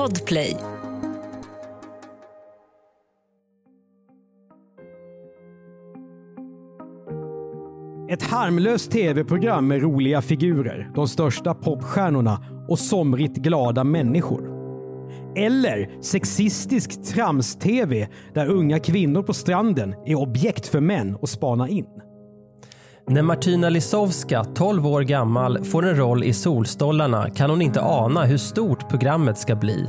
Podplay. Ett harmlöst tv-program med roliga figurer, de största popstjärnorna och somrigt glada människor. Eller sexistisk trams-tv där unga kvinnor på stranden är objekt för män att spana in. När Martina Lisowska, 12 år gammal, får en roll i Solstollarna kan hon inte ana hur stort programmet ska bli.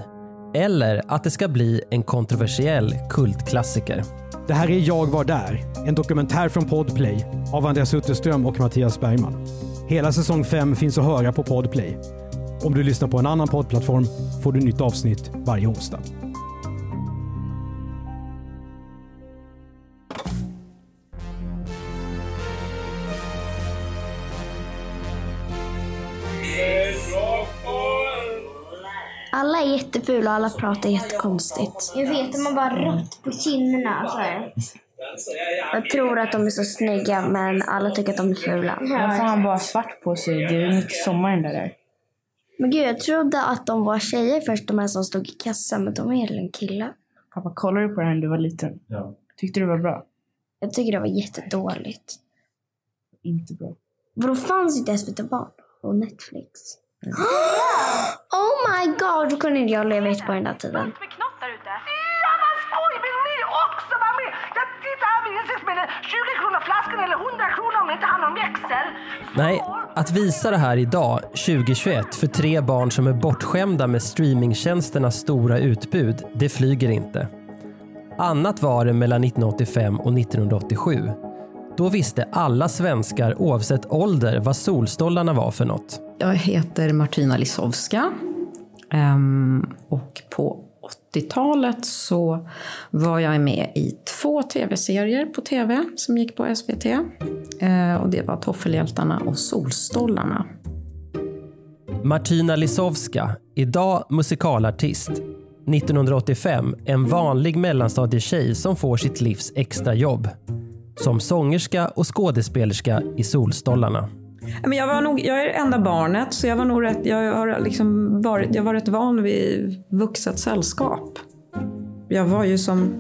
Eller att det ska bli en kontroversiell kultklassiker. Det här är Jag var där, en dokumentär från Podplay av Andreas Utterström och Mattias Bergman. Hela säsong 5 finns att höra på Podplay. Om du lyssnar på en annan poddplattform får du nytt avsnitt varje onsdag. Är jättefula och alla pratar jättekonstigt. Jag vet, de har bara rött på kinderna. Så här. Jag tror att de är så snygga men alla tycker att de är fula. Varför har han bara svart på sig? Det är ju mycket sommar den där. Men gud, jag trodde att de var tjejer först, de här som stod i kassan, men de är egentligen killar. Pappa, kollade du på det här när du var liten? Ja. Tyckte du det var bra? Jag tycker det var jättedåligt. Inte bra. Vadå fanns inte SVT Barn och Netflix? Oh my god, då kunde inte jag leva ut på den där tiden. knott där ute? Ja, vad skoj! Vill ni också vara med? Ja, titta här vid insiktsmedel. 20 kronor flaskan eller 100 kronor om ni inte har någon växel. Nej, att visa det här idag, 2021, för tre barn som är bortskämda med streamingtjänsternas stora utbud, det flyger inte. Annat var det mellan 1985 och 1987. Då visste alla svenskar oavsett ålder vad Solstollarna var för något. Jag heter Martina Lisowska. Ehm, och på 80-talet så var jag med i två tv-serier på tv som gick på SVT. Ehm, och det var Toffelhjältarna och Solstollarna. Martina Lisowska, idag musikalartist. 1985 en vanlig mellanstadietjej som får sitt livs extrajobb. Som sångerska och skådespelerska i Solstollarna. Men jag, var nog, jag är det enda barnet, så jag var nog rätt, jag har liksom varit, jag var rätt van vid vuxet sällskap. Jag var ju som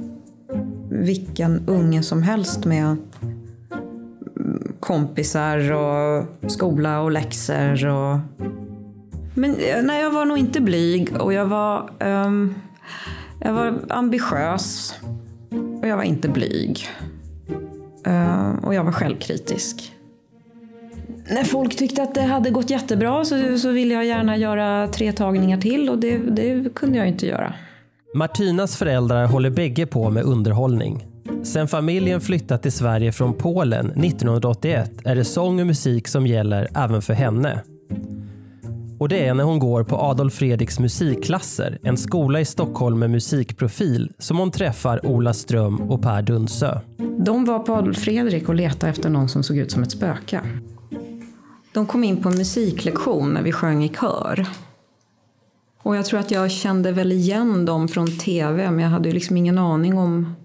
vilken unge som helst med kompisar och skola och läxor. Och... Men eh, nej, jag var nog inte blyg och jag var, um, jag var ambitiös. Och jag var inte blyg. Uh, och jag var självkritisk. När folk tyckte att det hade gått jättebra så, så ville jag gärna göra tre tagningar till och det, det kunde jag inte göra. Martinas föräldrar håller bägge på med underhållning. Sen familjen flyttat till Sverige från Polen 1981 är det sång och musik som gäller även för henne. Och det är när hon går på Adolf Fredriks musikklasser, en skola i Stockholm med musikprofil, som hon träffar Ola Ström och Per Dunsö. De var på Adolf Fredrik och letade efter någon som såg ut som ett spöke. De kom in på en musiklektion när vi sjöng i kör. Och jag tror att jag kände väl igen dem från tv, men jag hade ju liksom ingen aning om...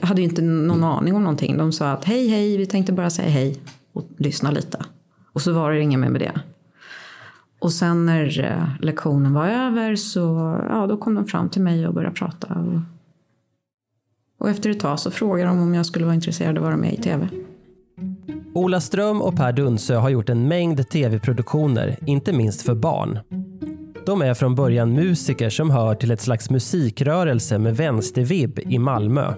Jag hade ju inte någon aning om någonting. De sa att hej, hej, vi tänkte bara säga hej och lyssna lite. Och så var det inget mer med det. Och sen när eh, lektionen var över så ja, då kom de fram till mig och började prata. Och, och efter ett tag så frågade de om jag skulle vara intresserad av att vara med i tv. Ola Ström och Per Dunsö har gjort en mängd tv-produktioner, inte minst för barn. De är från början musiker som hör till ett slags musikrörelse med vänstervibb i Malmö.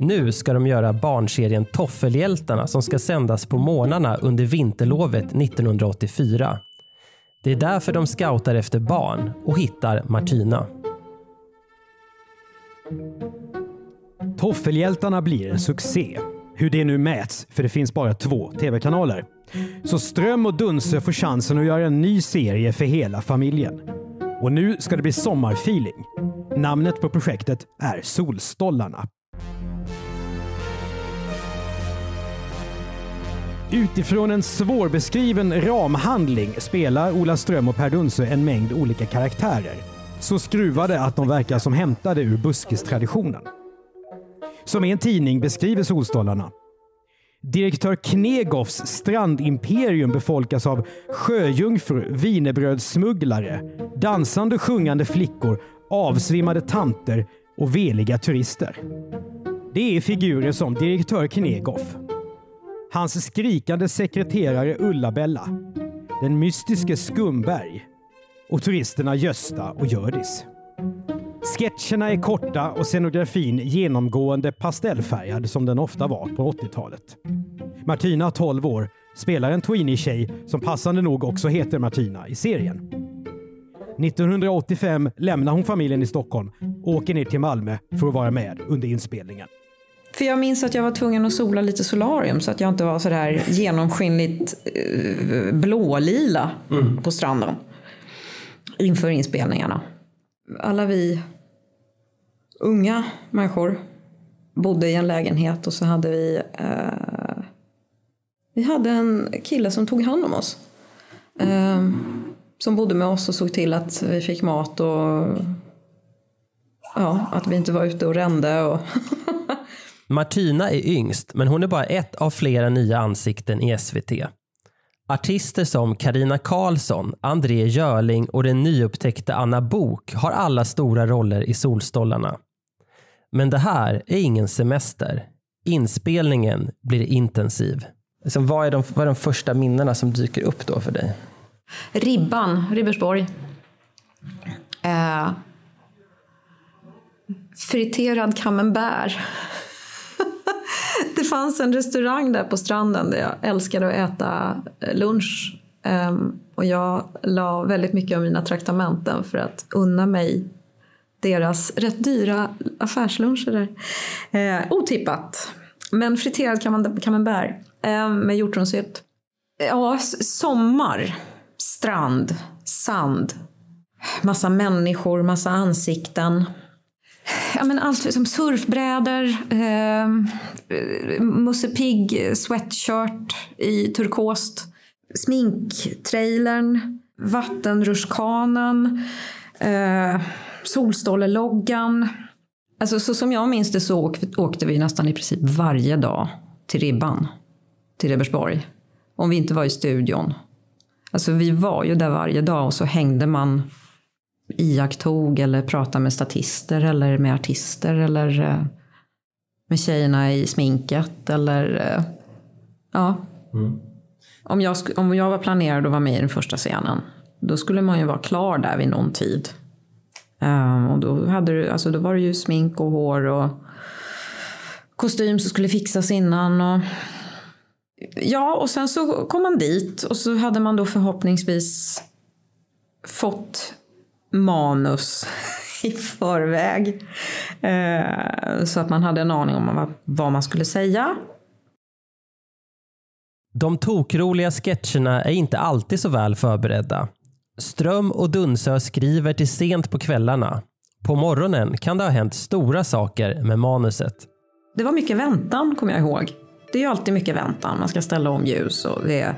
Nu ska de göra barnserien Toffelhjältarna som ska sändas på morgnarna under vinterlovet 1984. Det är därför de scoutar efter barn och hittar Martina. Toffelhjältarna blir en succé. Hur det nu mäts, för det finns bara två tv-kanaler. Så Ström och Dunse får chansen att göra en ny serie för hela familjen. Och nu ska det bli sommarfeeling. Namnet på projektet är Solstollarna. Utifrån en svårbeskriven ramhandling spelar Ola Ström och Per Dunsö en mängd olika karaktärer. Så skruvade att de verkar som hämtade ur buskistraditionen. Som i en tidning beskriver Solstollarna. Direktör Knegoffs strandimperium befolkas av sjöjungfrur, wienerbrödssmugglare, dansande och sjungande flickor, avsvimmade tanter och veliga turister. Det är figurer som direktör Knegoff, hans skrikande sekreterare Ulla-Bella, den mystiske Skumberg och turisterna Gösta och Hjördis. Sketcherna är korta och scenografin genomgående pastellfärgad som den ofta var på 80-talet. Martina, 12 år, spelar en tweenie-tjej som passande nog också heter Martina i serien. 1985 lämnar hon familjen i Stockholm och åker ner till Malmö för att vara med under inspelningen. För jag minns att jag var tvungen att sola lite solarium så att jag inte var sådär genomskinligt eh, blålila på stranden. Inför inspelningarna. Alla vi unga människor bodde i en lägenhet och så hade vi eh, vi hade en kille som tog hand om oss. Eh, som bodde med oss och såg till att vi fick mat och ja, att vi inte var ute och rände. Och Martina är yngst, men hon är bara ett av flera nya ansikten i SVT. Artister som Karina Karlsson, André Görling och den nyupptäckta Anna Bok har alla stora roller i Solstollarna. Men det här är ingen semester. Inspelningen blir intensiv. Så vad, är de, vad är de första minnena som dyker upp då för dig? Ribban, Ribersborg. Eh, friterad camembert. det fanns en restaurang där på stranden där jag älskade att äta lunch. Eh, och jag la väldigt mycket av mina traktamenten för att unna mig deras rätt dyra affärsluncher där. Eh, otippat. Men friterad camembert eh, med hjortronsylt. Ja, sommar. Strand. Sand. Massa människor, massa ansikten. Ja, men allt som surfbrädor, eh, Musse Pigg sweatshirt i turkost, sminktrailern, vattenrutschkanan, eh, Solstoleloggan. Alltså, så som jag minns det så åk, åkte vi nästan i princip varje dag till Ribban, till Ribersborg. Om vi inte var i studion. Alltså vi var ju där varje dag och så hängde man iakttog eller pratade med statister eller med artister eller eh, med tjejerna i sminket eller eh, ja. Om, jag, om jag var planerad att vara med i den första scenen då skulle man ju vara klar där vid någon tid. Um, och då, hade du, alltså då var det ju smink och hår och kostym som skulle fixas innan. Och, ja, och sen så kom man dit och så hade man då förhoppningsvis fått manus i förväg. Eh, så att man hade en aning om vad, vad man skulle säga. De tokroliga sketcherna är inte alltid så väl förberedda. Ström och Dunsö skriver till sent på kvällarna. På morgonen kan det ha hänt stora saker med manuset. Det var mycket väntan, kommer jag ihåg. Det är ju alltid mycket väntan. Man ska ställa om ljus och det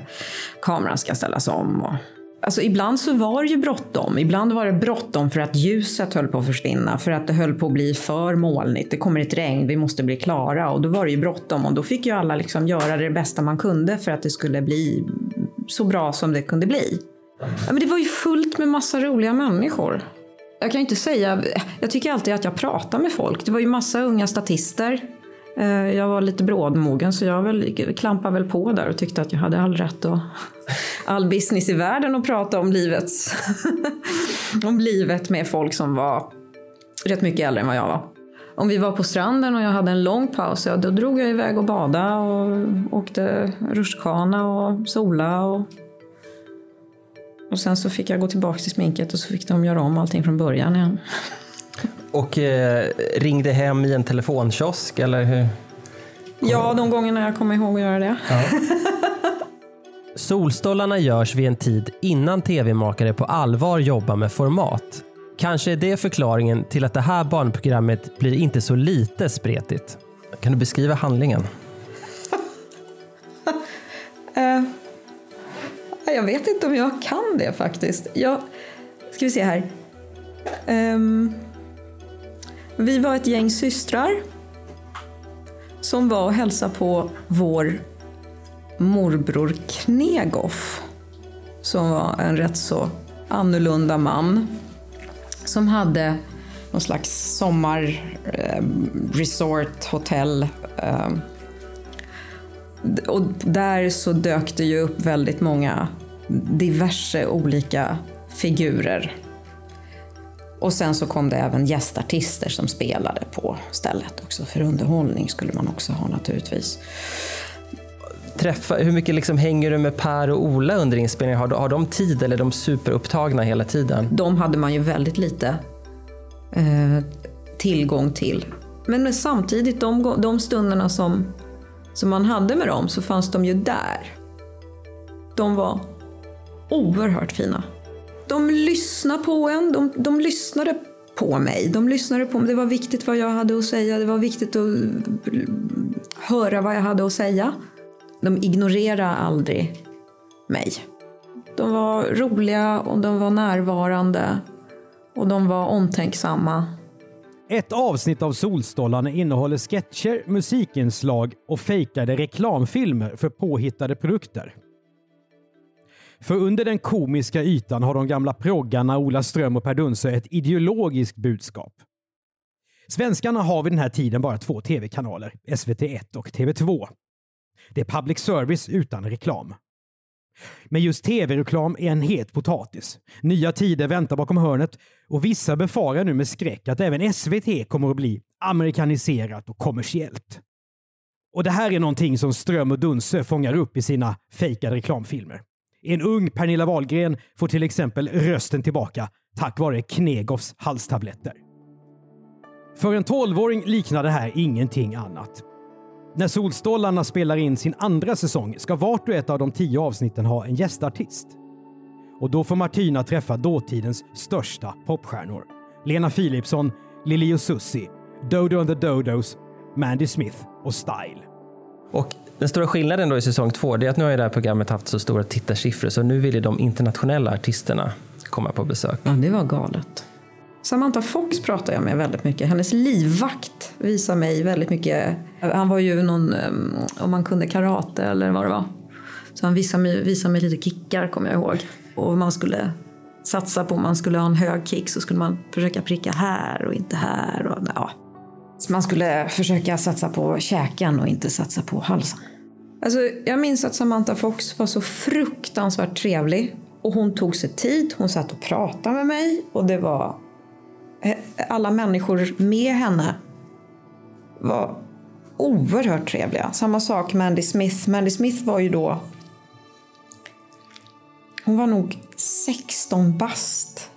kameran ska ställas om. Och... Alltså, ibland så var det ju bråttom. Ibland var det bråttom för att ljuset höll på att försvinna. För att det höll på att bli för molnigt. Det kommer ett regn, vi måste bli klara. Och då var det ju bråttom. Och då fick ju alla liksom göra det bästa man kunde för att det skulle bli så bra som det kunde bli. Ja, men det var ju fullt med massa roliga människor. Jag kan ju inte säga, jag tycker alltid att jag pratar med folk. Det var ju massa unga statister. Eh, jag var lite brådmogen så jag väl, klampade väl på där och tyckte att jag hade all rätt och all business i världen att prata om livets, om livet med folk som var rätt mycket äldre än vad jag var. Om vi var på stranden och jag hade en lång paus, ja, då drog jag iväg och badade och åkte rutschkana och sola och och sen så fick jag gå tillbaka till sminket och så fick de göra om allting från början igen. Och eh, ringde hem i en telefonkiosk eller hur? Ja, de gångerna jag kommer ihåg att göra det. Solstollarna görs vid en tid innan tv-makare på allvar jobbar med format. Kanske är det förklaringen till att det här barnprogrammet blir inte så lite spretigt. Kan du beskriva handlingen? Jag vet inte om jag kan det faktiskt. Jag, ska vi se här. Um, vi var ett gäng systrar som var och hälsade på vår morbror Knegoff som var en rätt så annorlunda man som hade någon slags sommarresort, ehm, eh, hotell. Eh, och där så dök det ju upp väldigt många diverse olika figurer. Och sen så kom det även gästartister som spelade på stället också. För underhållning skulle man också ha naturligtvis. Träffa, hur mycket liksom hänger du med Per och Ola under inspelningen? Har, de- har de tid eller är de superupptagna hela tiden? De hade man ju väldigt lite eh, tillgång till. Men, men samtidigt, de, de stunderna som, som man hade med dem så fanns de ju där. De var oerhört fina. De lyssnade på en, de, de lyssnade på mig. De lyssnade på mig. Det var viktigt vad jag hade att säga, det var viktigt att höra vad jag hade att säga. De ignorerade aldrig mig. De var roliga och de var närvarande och de var omtänksamma. Ett avsnitt av Solstollarna innehåller sketcher, musikinslag och fejkade reklamfilmer för påhittade produkter. För under den komiska ytan har de gamla proggarna Ola Ström och Per Dunsö ett ideologiskt budskap. Svenskarna har vid den här tiden bara två tv-kanaler, SVT1 och TV2. Det är public service utan reklam. Men just tv-reklam är en het potatis. Nya tider väntar bakom hörnet och vissa befarar nu med skräck att även SVT kommer att bli amerikaniserat och kommersiellt. Och det här är någonting som Ström och Dunsö fångar upp i sina fejkade reklamfilmer. En ung Pernilla Wahlgren får till exempel rösten tillbaka tack vare Knegoffs halstabletter. För en tolvåring liknar det här ingenting annat. När Solstollarna spelar in sin andra säsong ska vart och ett av de tio avsnitten ha en gästartist. Och då får Martina träffa dåtidens största popstjärnor. Lena Philipsson, Lili och Susie, Dodo and the Dodos, Mandy Smith och Style. Och den stora skillnaden då i säsong två är att nu har ju det här programmet haft så stora tittarsiffror så nu vill ju de internationella artisterna komma på besök. Ja, det var galet. Samantha Fox pratar jag med väldigt mycket. Hennes livvakt visar mig väldigt mycket. Han var ju någon, eh, om man kunde karate eller vad det var. Så han visade mig, visade mig lite kickar kommer jag ihåg. Och man skulle satsa på, om man skulle ha en hög kick så skulle man försöka pricka här och inte här. Och, ja. Man skulle försöka satsa på käken och inte satsa på halsen. Alltså, jag minns att Samantha Fox var så fruktansvärt trevlig. Och hon tog sig tid, hon satt och pratade med mig och det var eh, alla människor med henne var oerhört trevliga. Samma sak Mandy Smith. Mandy Smith var ju då... Hon var nog 16 bast.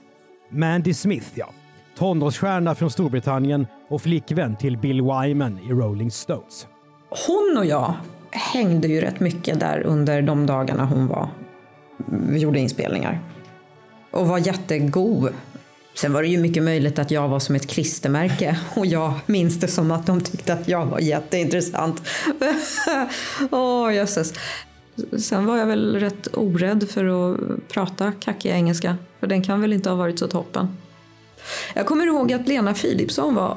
Mandy Smith, ja. Tonårsstjärna från Storbritannien och flickvän till Bill Wyman i Rolling Stones. Hon och jag hängde ju rätt mycket där under de dagarna hon var, gjorde inspelningar. Och var jättegod. Sen var det ju mycket möjligt att jag var som ett klistermärke och jag minns det som att de tyckte att jag var jätteintressant. Åh oh, jösses. Sen var jag väl rätt orädd för att prata kackig engelska, för den kan väl inte ha varit så toppen. Jag kommer ihåg att Lena Philipsson var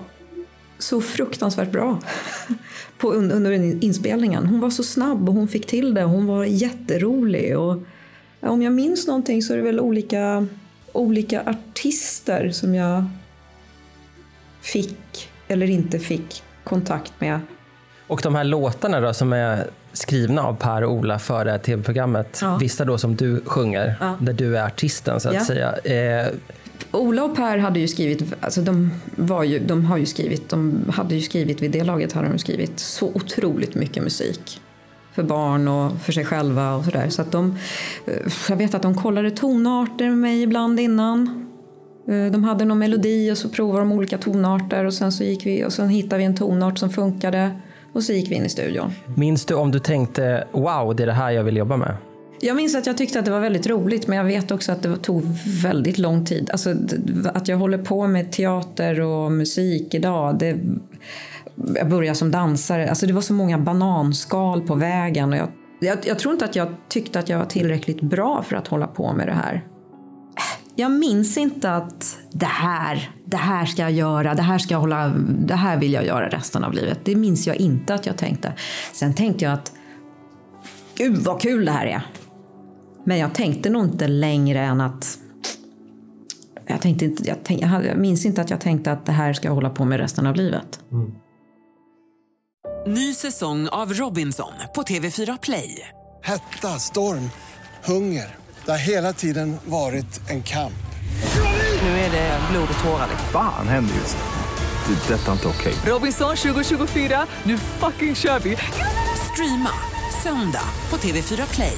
så fruktansvärt bra på, under inspelningen. Hon var så snabb och hon fick till det. Hon var jätterolig. Och, om jag minns någonting så är det väl olika, olika artister som jag fick eller inte fick kontakt med. Och de här låtarna då som är skrivna av Per och Ola för det här tv-programmet, Ja. vissa då som du sjunger, Ja. där du är artisten så att Ja. säga. Eh, Ola och Per hade ju skrivit, alltså de, var ju, de har ju skrivit, de hade ju skrivit, vid det laget hade de skrivit så otroligt mycket musik. För barn och för sig själva och sådär. Så att de, eh, jag vet att de kollade tonarter med mig ibland innan. Eh, de hade någon melodi och så provade de olika tonarter och sen så gick vi och sen hittade vi en tonart som funkade och så gick vi in i studion. minns du om du tänkte wow, det är det här jag vill jobba med? Jag minns att jag tyckte att det var väldigt roligt men jag vet också att det tog väldigt lång tid. Alltså, att jag håller på med teater och musik idag. Det, jag började som dansare. Alltså, det var så många bananskal på vägen. Och jag, jag, jag tror inte att jag tyckte att jag var tillräckligt bra för att hålla på med det här. Jag minns inte att det här, det här ska jag göra, det här, ska jag hålla, det här vill jag göra resten av livet. Det minns jag inte att jag tänkte. Sen tänkte jag att gud vad kul det här är. Men jag tänkte nog inte längre än att jag, tänkte inte, jag, tänk, jag, hade, jag minns inte att jag tänkte att det här ska jag hålla på med resten av livet. Ny säsong av Robinson på TV4 Play. Hetta, storm, hunger. Det har hela tiden varit en kamp. Nu är det blod och tårar. Fan händer just nu. Det. är Detta är inte okej. Robinson 2024, nu fucking kör vi! Streama söndag på TV4 Play.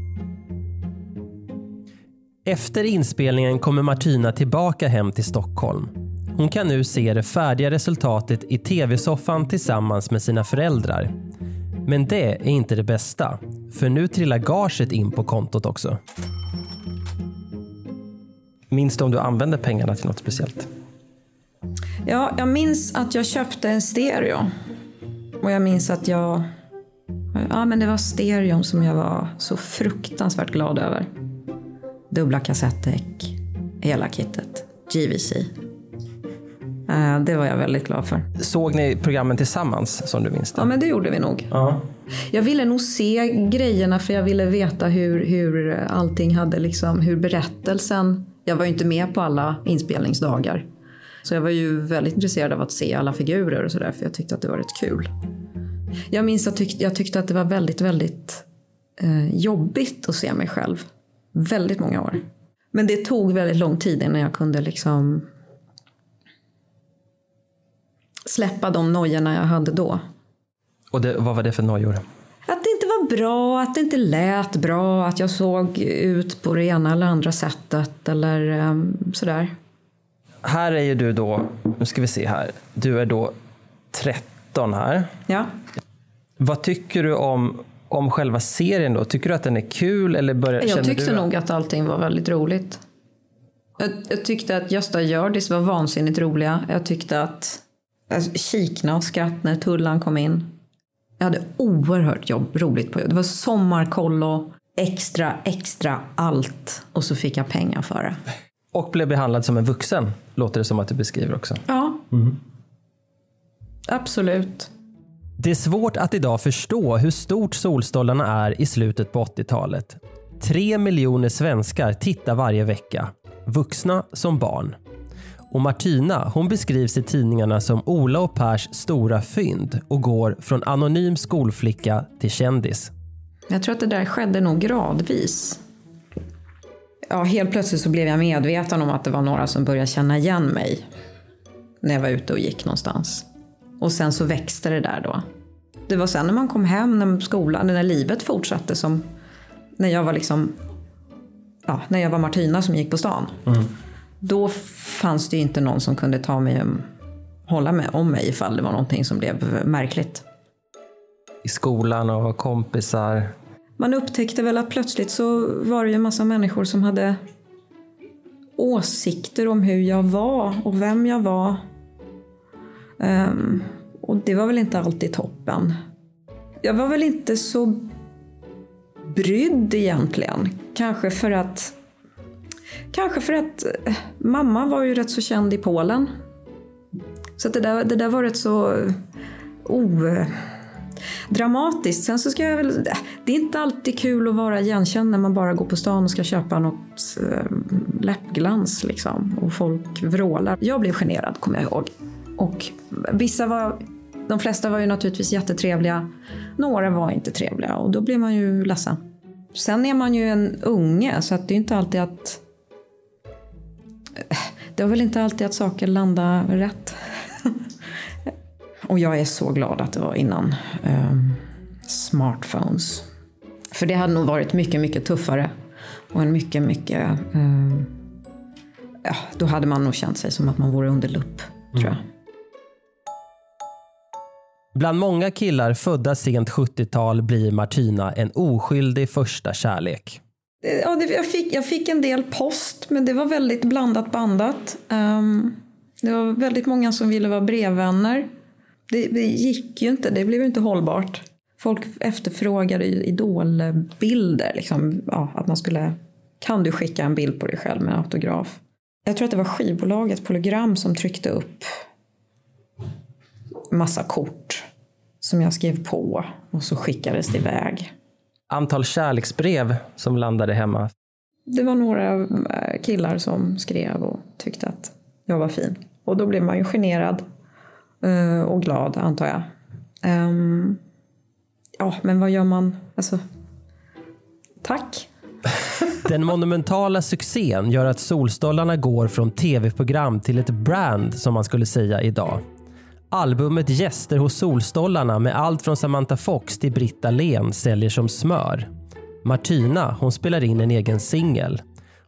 Efter inspelningen kommer Martina tillbaka hem till Stockholm. Hon kan nu se det färdiga resultatet i tv-soffan tillsammans med sina föräldrar. Men det är inte det bästa, för nu trillar gaget in på kontot också. Minns du om du använde pengarna till något speciellt? Ja, jag minns att jag köpte en stereo. Och jag minns att jag... Ja, men det var stereon som jag var så fruktansvärt glad över. Dubbla kassettdäck, hela kittet, GVC. Eh, Det var jag väldigt glad för. Såg ni programmen tillsammans som du minns det? Ja, men det gjorde vi nog. Ja. Jag ville nog se grejerna för jag ville veta hur, hur allting hade liksom, hur berättelsen... Jag var ju inte med på alla inspelningsdagar. Så jag var ju väldigt intresserad av att se alla figurer och sådär för jag tyckte att det var rätt kul. Jag minns att tyck, jag tyckte att det var väldigt, väldigt eh, jobbigt att se mig själv. Väldigt många år. Men det tog väldigt lång tid innan jag kunde liksom släppa de nojorna jag hade då. Och det, vad var det för nojor? Att det inte var bra, att det inte lät bra, att jag såg ut på det ena eller andra sättet eller um, sådär. Här är ju du då, nu ska vi se här, du är då 13 här. Ja. Vad tycker du om, om själva serien då? Tycker du att den är kul eller börjar, Jag tyckte du nog att allting var väldigt roligt. Jag, jag tyckte att Gösta Hjördis var vansinnigt roliga. Jag tyckte att jag kikna och skratt när Tullan kom in. Jag hade oerhört jobb, roligt på det. Det var sommarkollo, extra, extra allt. Och så fick jag pengar för det. Och blev behandlad som en vuxen, låter det som att du beskriver också. Ja, absolut. Det är svårt att idag förstå hur stort Solstolarna är i slutet på 80-talet. Tre miljoner svenskar tittar varje vecka, vuxna som barn. Och Martina hon beskrivs i tidningarna som Ola och Pers stora fynd och går från anonym skolflicka till kändis. Jag tror att det där skedde nog gradvis. Ja, helt plötsligt så blev jag medveten om att det var några som började känna igen mig när jag var ute och gick någonstans. Och sen så växte det där då. Det var sen när man kom hem, när skolan, när livet fortsatte som när jag var liksom, ja, när jag var Martina som gick på stan. Då fanns det ju inte någon som kunde ta mig, hålla mig om mig ifall det var någonting som blev märkligt. I skolan och kompisar. Man upptäckte väl att plötsligt så var det ju en massa människor som hade åsikter om hur jag var och vem jag var. Um, och det var väl inte alltid toppen. Jag var väl inte så brydd egentligen. Kanske för att Kanske för att eh, mamma var ju rätt så känd i Polen. Så att det, där, det där var rätt så odramatiskt. oh. Sen så ska jag väl... Det är inte alltid kul att vara igenkänd när man bara går på stan och ska köpa något eh, läppglans liksom. Och folk vrålar. Jag blev generad kommer jag ihåg. Och vissa var... De flesta var ju naturligtvis jättetrevliga. Några var inte trevliga och då blir man ju ledsen. Sen är man ju en unge så att det är inte alltid att... Eh, det var väl inte alltid att saker landar rätt. Och jag är så glad att det var innan um, smartphones. För det hade nog varit mycket, mycket tuffare. Och en mycket, mycket... Um, ja, då hade man nog känt sig som att man vore under lupp, tror jag. Bland många killar födda sent 70-tal blir Martina en oskyldig första kärlek. Eh, ja, det, jag, fick, jag fick en del post, men det var väldigt blandat bandat. Um, det var väldigt många som ville vara brevvänner. Det, det gick ju inte, det blev inte hållbart. Folk efterfrågade idolbilder. Liksom, ja, att man skulle, kan du skicka en bild på dig själv med autograf? Jag tror att det var skivbolaget Polygram som tryckte upp massa kort som jag skrev på och så skickades det iväg. Antal kärleksbrev som landade hemma? Det var några eh, killar som skrev och tyckte att jag var fin. Och då blev man ju generad eh, och glad, antar jag. Um, ja, men vad gör man? Alltså, tack. Den monumentala succén gör att Solstolarna går från tv-program till ett brand som man skulle säga idag. Albumet Gäster hos Solstollarna med allt från Samantha Fox till Britta Len säljer som smör. Martina hon spelar in en egen singel.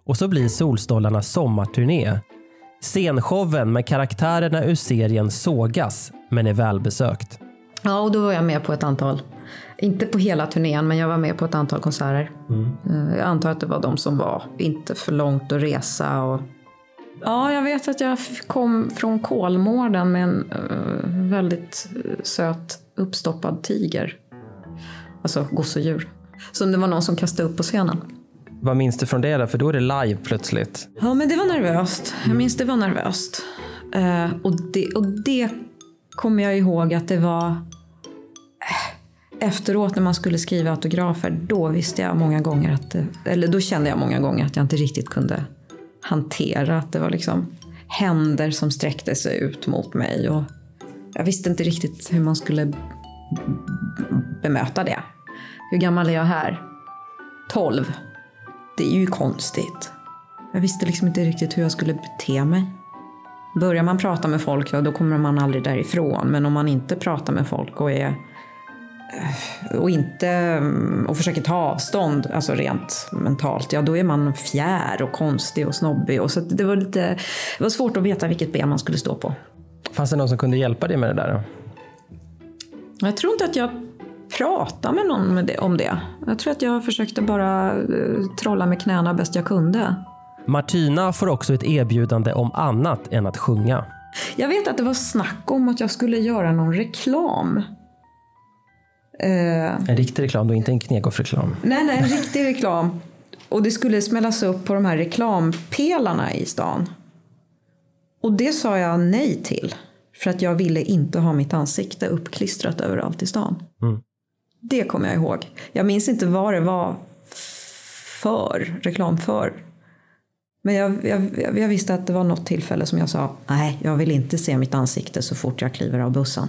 Och så blir Solstollarnas sommarturné. Scenshowen med karaktärerna ur serien sågas, men är välbesökt. Ja, och då var jag med på ett antal. Inte på hela turnén, men jag var med på ett antal konserter. Mm. Jag antar att det var de som var inte för långt att resa och Ja, jag vet att jag kom från Kolmården med en uh, väldigt söt uppstoppad tiger. Alltså gosedjur. Som det var någon som kastade upp på scenen. Vad minns du från det då? För då är det live plötsligt. Ja, men det var nervöst. Jag minns det var nervöst. Uh, och, det, och det kommer jag ihåg att det var efteråt när man skulle skriva autografer. Då visste jag många gånger att, eller då kände jag många gånger att jag inte riktigt kunde hantera. Att det var liksom händer som sträckte sig ut mot mig. Och jag visste inte riktigt hur man skulle bemöta det. Hur gammal är jag här? 12. Det är ju konstigt. Jag visste liksom inte riktigt hur jag skulle bete mig. Börjar man prata med folk, då kommer man aldrig därifrån. Men om man inte pratar med folk och är och inte mm, och försöker ta avstånd, alltså rent mentalt, ja då är man fjär och konstig och snobbig. Och så det, var lite, det var svårt att veta vilket ben man skulle stå på. Fanns det någon som kunde hjälpa dig med det där? Jag tror inte att jag pratade med någon med det, om det. Jag tror att jag försökte bara uh, trolla med knäna bäst jag kunde. Martina får också ett erbjudande om annat än att sjunga. Jag vet att det var snack om att jag skulle göra någon reklam Eh, en riktig reklam då, inte en Knegoff-reklam? Nej, nej, en riktig reklam. Och det skulle smällas upp på de här reklampelarna i stan. Och det sa jag nej till. För att jag ville inte ha mitt ansikte uppklistrat överallt i stan. Mm. Det kommer jag ihåg. Jag minns inte vad det var för, reklam för. Men jag, jag, jag visste att det var något tillfälle som jag sa, nej, jag vill inte se mitt ansikte så fort jag kliver av bussen.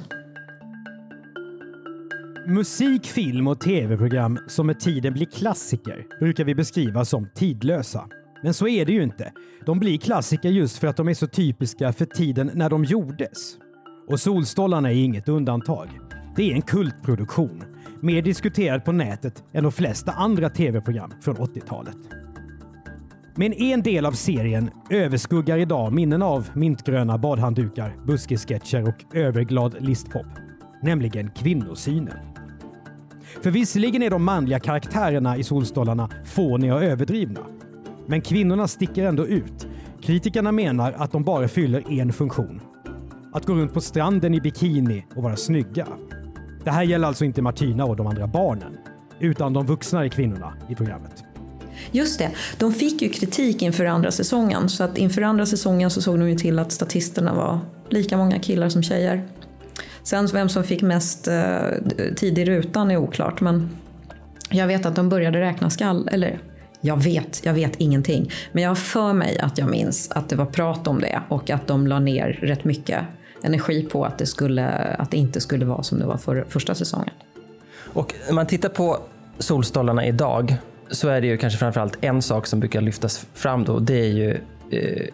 Musik, film och tv-program som med tiden blir klassiker brukar vi beskriva som tidlösa. Men så är det ju inte. De blir klassiker just för att de är så typiska för tiden när de gjordes. Och Solstollarna är inget undantag. Det är en kultproduktion. Mer diskuterad på nätet än de flesta andra tv-program från 80-talet. Men en del av serien överskuggar idag minnen av mintgröna badhanddukar, buskissketcher och överglad listpop. Nämligen kvinnosynen. För visserligen är de manliga karaktärerna i Solstolarna fåniga och överdrivna. Men kvinnorna sticker ändå ut. Kritikerna menar att de bara fyller en funktion. Att gå runt på stranden i bikini och vara snygga. Det här gäller alltså inte Martina och de andra barnen, utan de vuxnare kvinnorna i programmet. Just det, de fick ju kritik inför andra säsongen så att inför andra säsongen så såg de ju till att statisterna var lika många killar som tjejer. Sen vem som fick mest eh, tid i rutan är oklart men jag vet att de började räkna skall, eller jag vet, jag vet ingenting. Men jag har för mig att jag minns att det var prat om det och att de la ner rätt mycket energi på att det, skulle, att det inte skulle vara som det var för första säsongen. Och när man tittar på Solstolarna idag så är det ju kanske framförallt en sak som brukar lyftas fram då. Det är ju eh,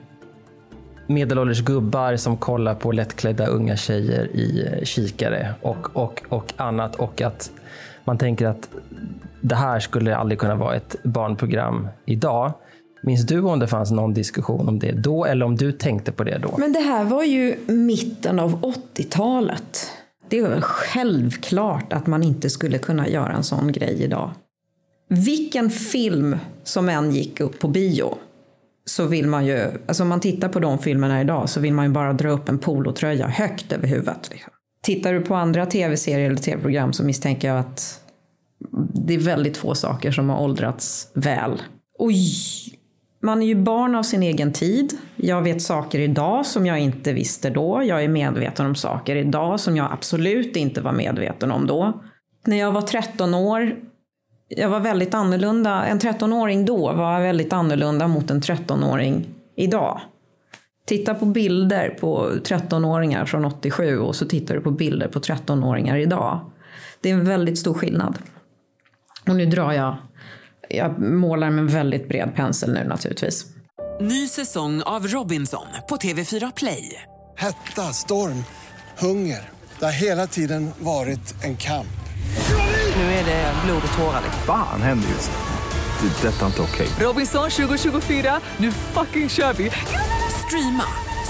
medelålders gubbar som kollar på lättklädda unga tjejer i eh, kikare och, och, och annat. Och att man tänker att det här skulle aldrig kunna vara ett barnprogram idag. Minns du om det fanns någon diskussion om det då eller om du tänkte på det då? Men det här var ju mitten av 80-talet. Det är väl självklart att man inte skulle kunna göra en sån grej idag. Vilken film som än gick upp på bio så vill man ju, alltså om man tittar på de filmerna idag så vill man ju bara dra upp en polotröja högt över huvudet. Liksom. Tittar du på andra tv-serier eller tv-program så misstänker jag att det är väldigt få saker som har åldrats väl. Oj! man är ju barn av sin egen tid. Jag vet saker idag som jag inte visste då. Jag är medveten om saker idag som jag absolut inte var medveten om då. När jag var 13 år, jag var väldigt annorlunda. En 13-åring då var väldigt annorlunda mot en 13-åring idag. Titta på bilder på 13-åringar från 87 och så tittar du på bilder på 13-åringar idag. Det är en väldigt stor skillnad. Och nu drar jag jag målar med en väldigt bred pensel nu naturligtvis. Ny säsong av Robinson på TV4 Play. Hetta, storm, hunger. Det har hela tiden varit en kamp. Nu är det blod och tårar. Fan händer just det. Det är detta inte okej. Robinson 2024, nu fucking kör vi! Streama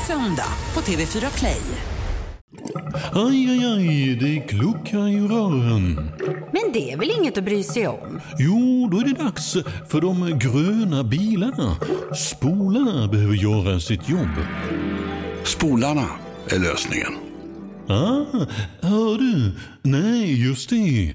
söndag på TV4 Play. Aj, aj, aj, det kluckar i rören. Men det är väl inget att bry sig om? Jo, då är det dags för de gröna bilarna. Spolarna behöver göra sitt jobb. Spolarna är lösningen. Ah, hör du? Nej, just det.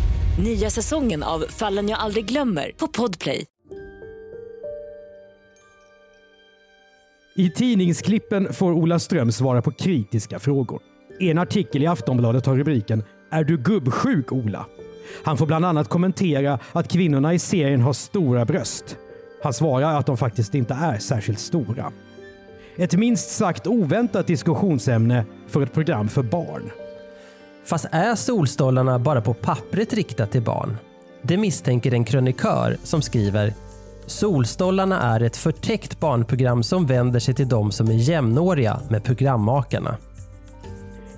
Nya säsongen av Fallen jag aldrig glömmer på Podplay. I tidningsklippen får Ola Ström svara på kritiska frågor. En artikel i Aftonbladet har rubriken “Är du gubbsjuk Ola?” Han får bland annat kommentera att kvinnorna i serien har stora bröst. Han svarar att de faktiskt inte är särskilt stora. Ett minst sagt oväntat diskussionsämne för ett program för barn. Fast är Solstolarna bara på pappret riktat till barn? Det misstänker en krönikör som skriver Solstollarna är ett förtäckt barnprogram som vänder sig till de som är jämnåriga med programmakarna.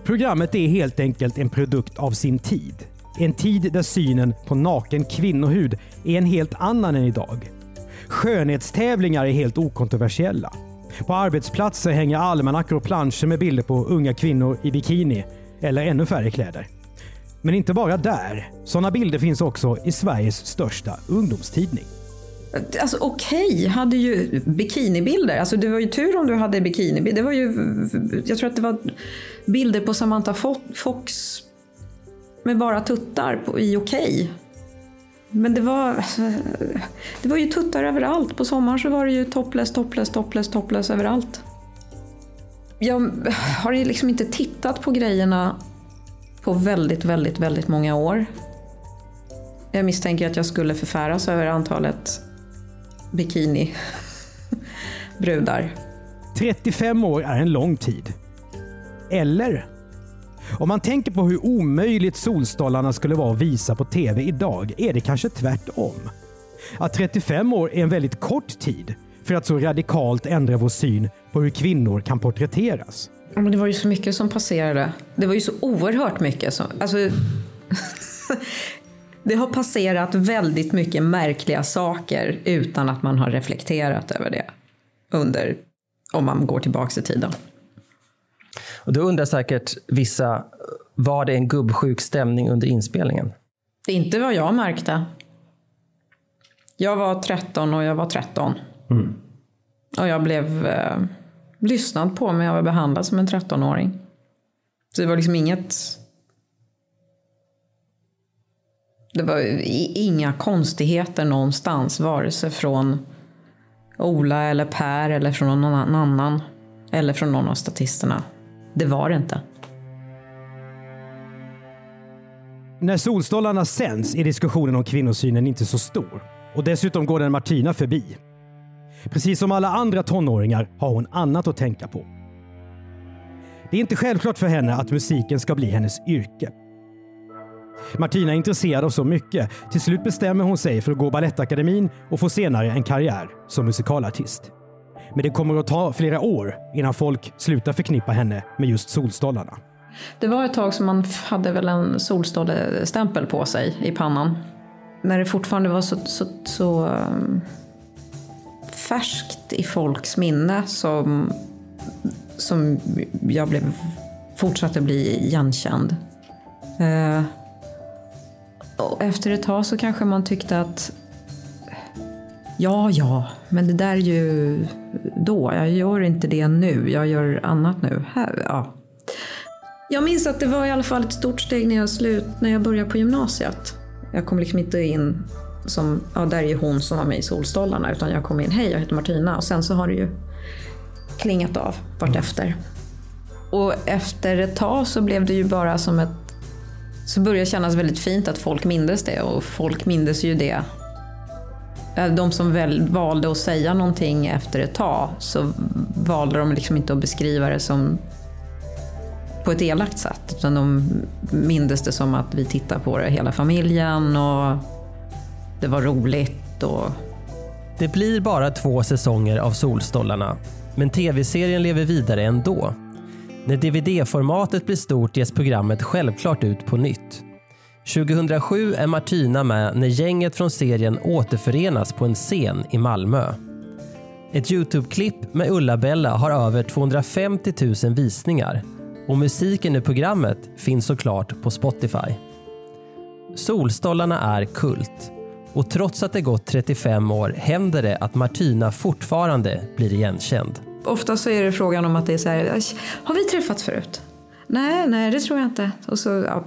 Programmet är helt enkelt en produkt av sin tid. En tid där synen på naken kvinnohud är en helt annan än idag. Skönhetstävlingar är helt okontroversiella. På arbetsplatser hänger almanackor och planscher med bilder på unga kvinnor i bikini eller ännu färre kläder. Men inte bara där. Sådana bilder finns också i Sveriges största ungdomstidning. Alltså okej, okay, hade ju bikinibilder. Alltså det var ju tur om du hade bikinibilder. Det var ju, jag tror att det var bilder på Samantha Fox med bara tuttar på, i okej. Okay. Men det var, det var ju tuttar överallt. På sommaren så var det ju topless, topless, topless, topless överallt. Jag har liksom inte tittat på grejerna på väldigt, väldigt, väldigt många år. Jag misstänker att jag skulle förfäras över antalet bikinibrudar. 35 år är en lång tid. Eller? Om man tänker på hur omöjligt Solstolarna skulle vara att visa på TV idag är det kanske tvärtom. Att 35 år är en väldigt kort tid för att så radikalt ändra vår syn på hur kvinnor kan porträtteras. Men det var ju så mycket som passerade. Det var ju så oerhört mycket. Som, alltså, det har passerat väldigt mycket märkliga saker utan att man har reflekterat över det under, om man går tillbaka i tiden. Och då undrar säkert vissa, var det en gubbsjuk stämning under inspelningen? Det är inte vad jag märkte. Jag var 13 och jag var 13. Mm. Och jag blev eh, lyssnad på, men jag var behandlad som en 13-åring. Så det var liksom inget... Det var inga konstigheter någonstans, vare sig från Ola eller Per eller från någon annan. Eller från någon av statisterna. Det var det inte. När Solstolarna sänds är diskussionen om kvinnosynen inte så stor. Och dessutom går den Martina förbi. Precis som alla andra tonåringar har hon annat att tänka på. Det är inte självklart för henne att musiken ska bli hennes yrke. Martina är intresserad av så mycket. Till slut bestämmer hon sig för att gå Balettakademin och få senare en karriär som musikalartist. Men det kommer att ta flera år innan folk slutar förknippa henne med just solstollarna. Det var ett tag som man hade väl en solstollestämpel på sig i pannan. När det fortfarande var så, så, så färskt i folks minne som, som jag blev, fortsatte bli igenkänd. Eh, och efter ett tag så kanske man tyckte att Ja, ja, men det där är ju då. Jag gör inte det nu. Jag gör annat nu. Här, ja. Jag minns att det var i alla fall ett stort steg när jag, slut, när jag började på gymnasiet. Jag kom liksom inte in som, ja där är ju hon som var med i Solstolarna, utan jag kom in, hej jag heter Martina. Och sen så har det ju klingat av vartefter. Och efter ett tag så blev det ju bara som ett så började det kännas väldigt fint att folk mindes det och folk mindes ju det. Äh, de som väl valde att säga någonting efter ett tag så valde de liksom inte att beskriva det som på ett elakt sätt. Utan de mindes det som att vi tittar på det hela familjen och det var roligt. Och... Det blir bara två säsonger av Solstollarna, men tv-serien lever vidare ändå. När DVD-formatet blir stort ges programmet självklart ut på nytt. 2007 är Martina med när gänget från serien återförenas på en scen i Malmö. Ett Youtube-klipp med Ulla-Bella har över 250 000 visningar och musiken i programmet finns såklart på Spotify. Solstollarna är kult och trots att det gått 35 år händer det att Martina fortfarande blir igenkänd. Ofta så är det frågan om att det är så här, har vi träffats förut? Nej, nej det tror jag inte. Och så ja,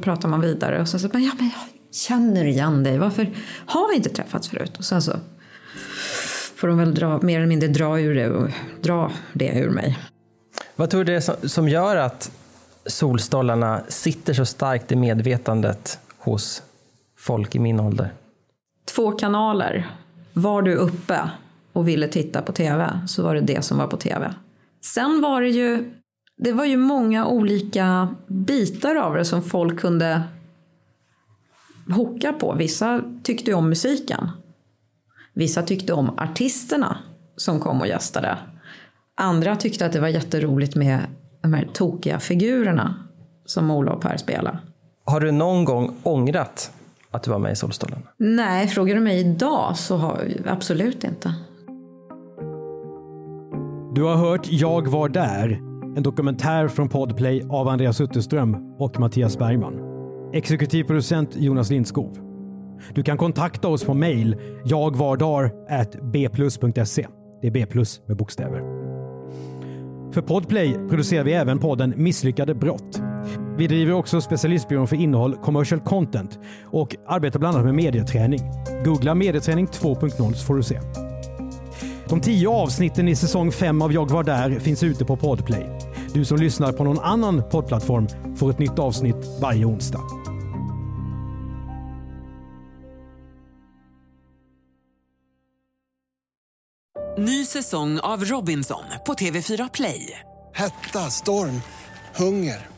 pratar man vidare och så, så ja, men jag känner igen dig, varför har vi inte träffats förut? Och sen så får de väl dra, mer eller mindre dra, ur det, och dra det ur mig. Vad tror du det är som gör att solstollarna sitter så starkt i medvetandet hos folk i min ålder? Två kanaler. Var du uppe och ville titta på tv så var det det som var på tv. Sen var det ju, det var ju många olika bitar av det som folk kunde hocka på. Vissa tyckte om musiken. Vissa tyckte om artisterna som kom och gästade. Andra tyckte att det var jätteroligt med de här tokiga figurerna som Ola och Per spelade. Har du någon gång ångrat att du var med i Solstolen? Nej, frågar du mig idag så har jag absolut inte. Du har hört Jag var där, en dokumentär från Podplay av Andreas Utterström och Mattias Bergman. Exekutiv producent Jonas Lindskov. Du kan kontakta oss på mail jagvardar.bplus.se. Det är B plus med bokstäver. För Podplay producerar vi även podden Misslyckade brott. Vi driver också specialistbyrån för innehåll commercial content och arbetar bland annat med medieträning. Googla medieträning 2.0 så får du se. De tio avsnitten i säsong 5 av Jag var där finns ute på Podplay. Du som lyssnar på någon annan poddplattform får ett nytt avsnitt varje onsdag. Ny säsong av Robinson på TV4 Play. Hetta, storm, hunger.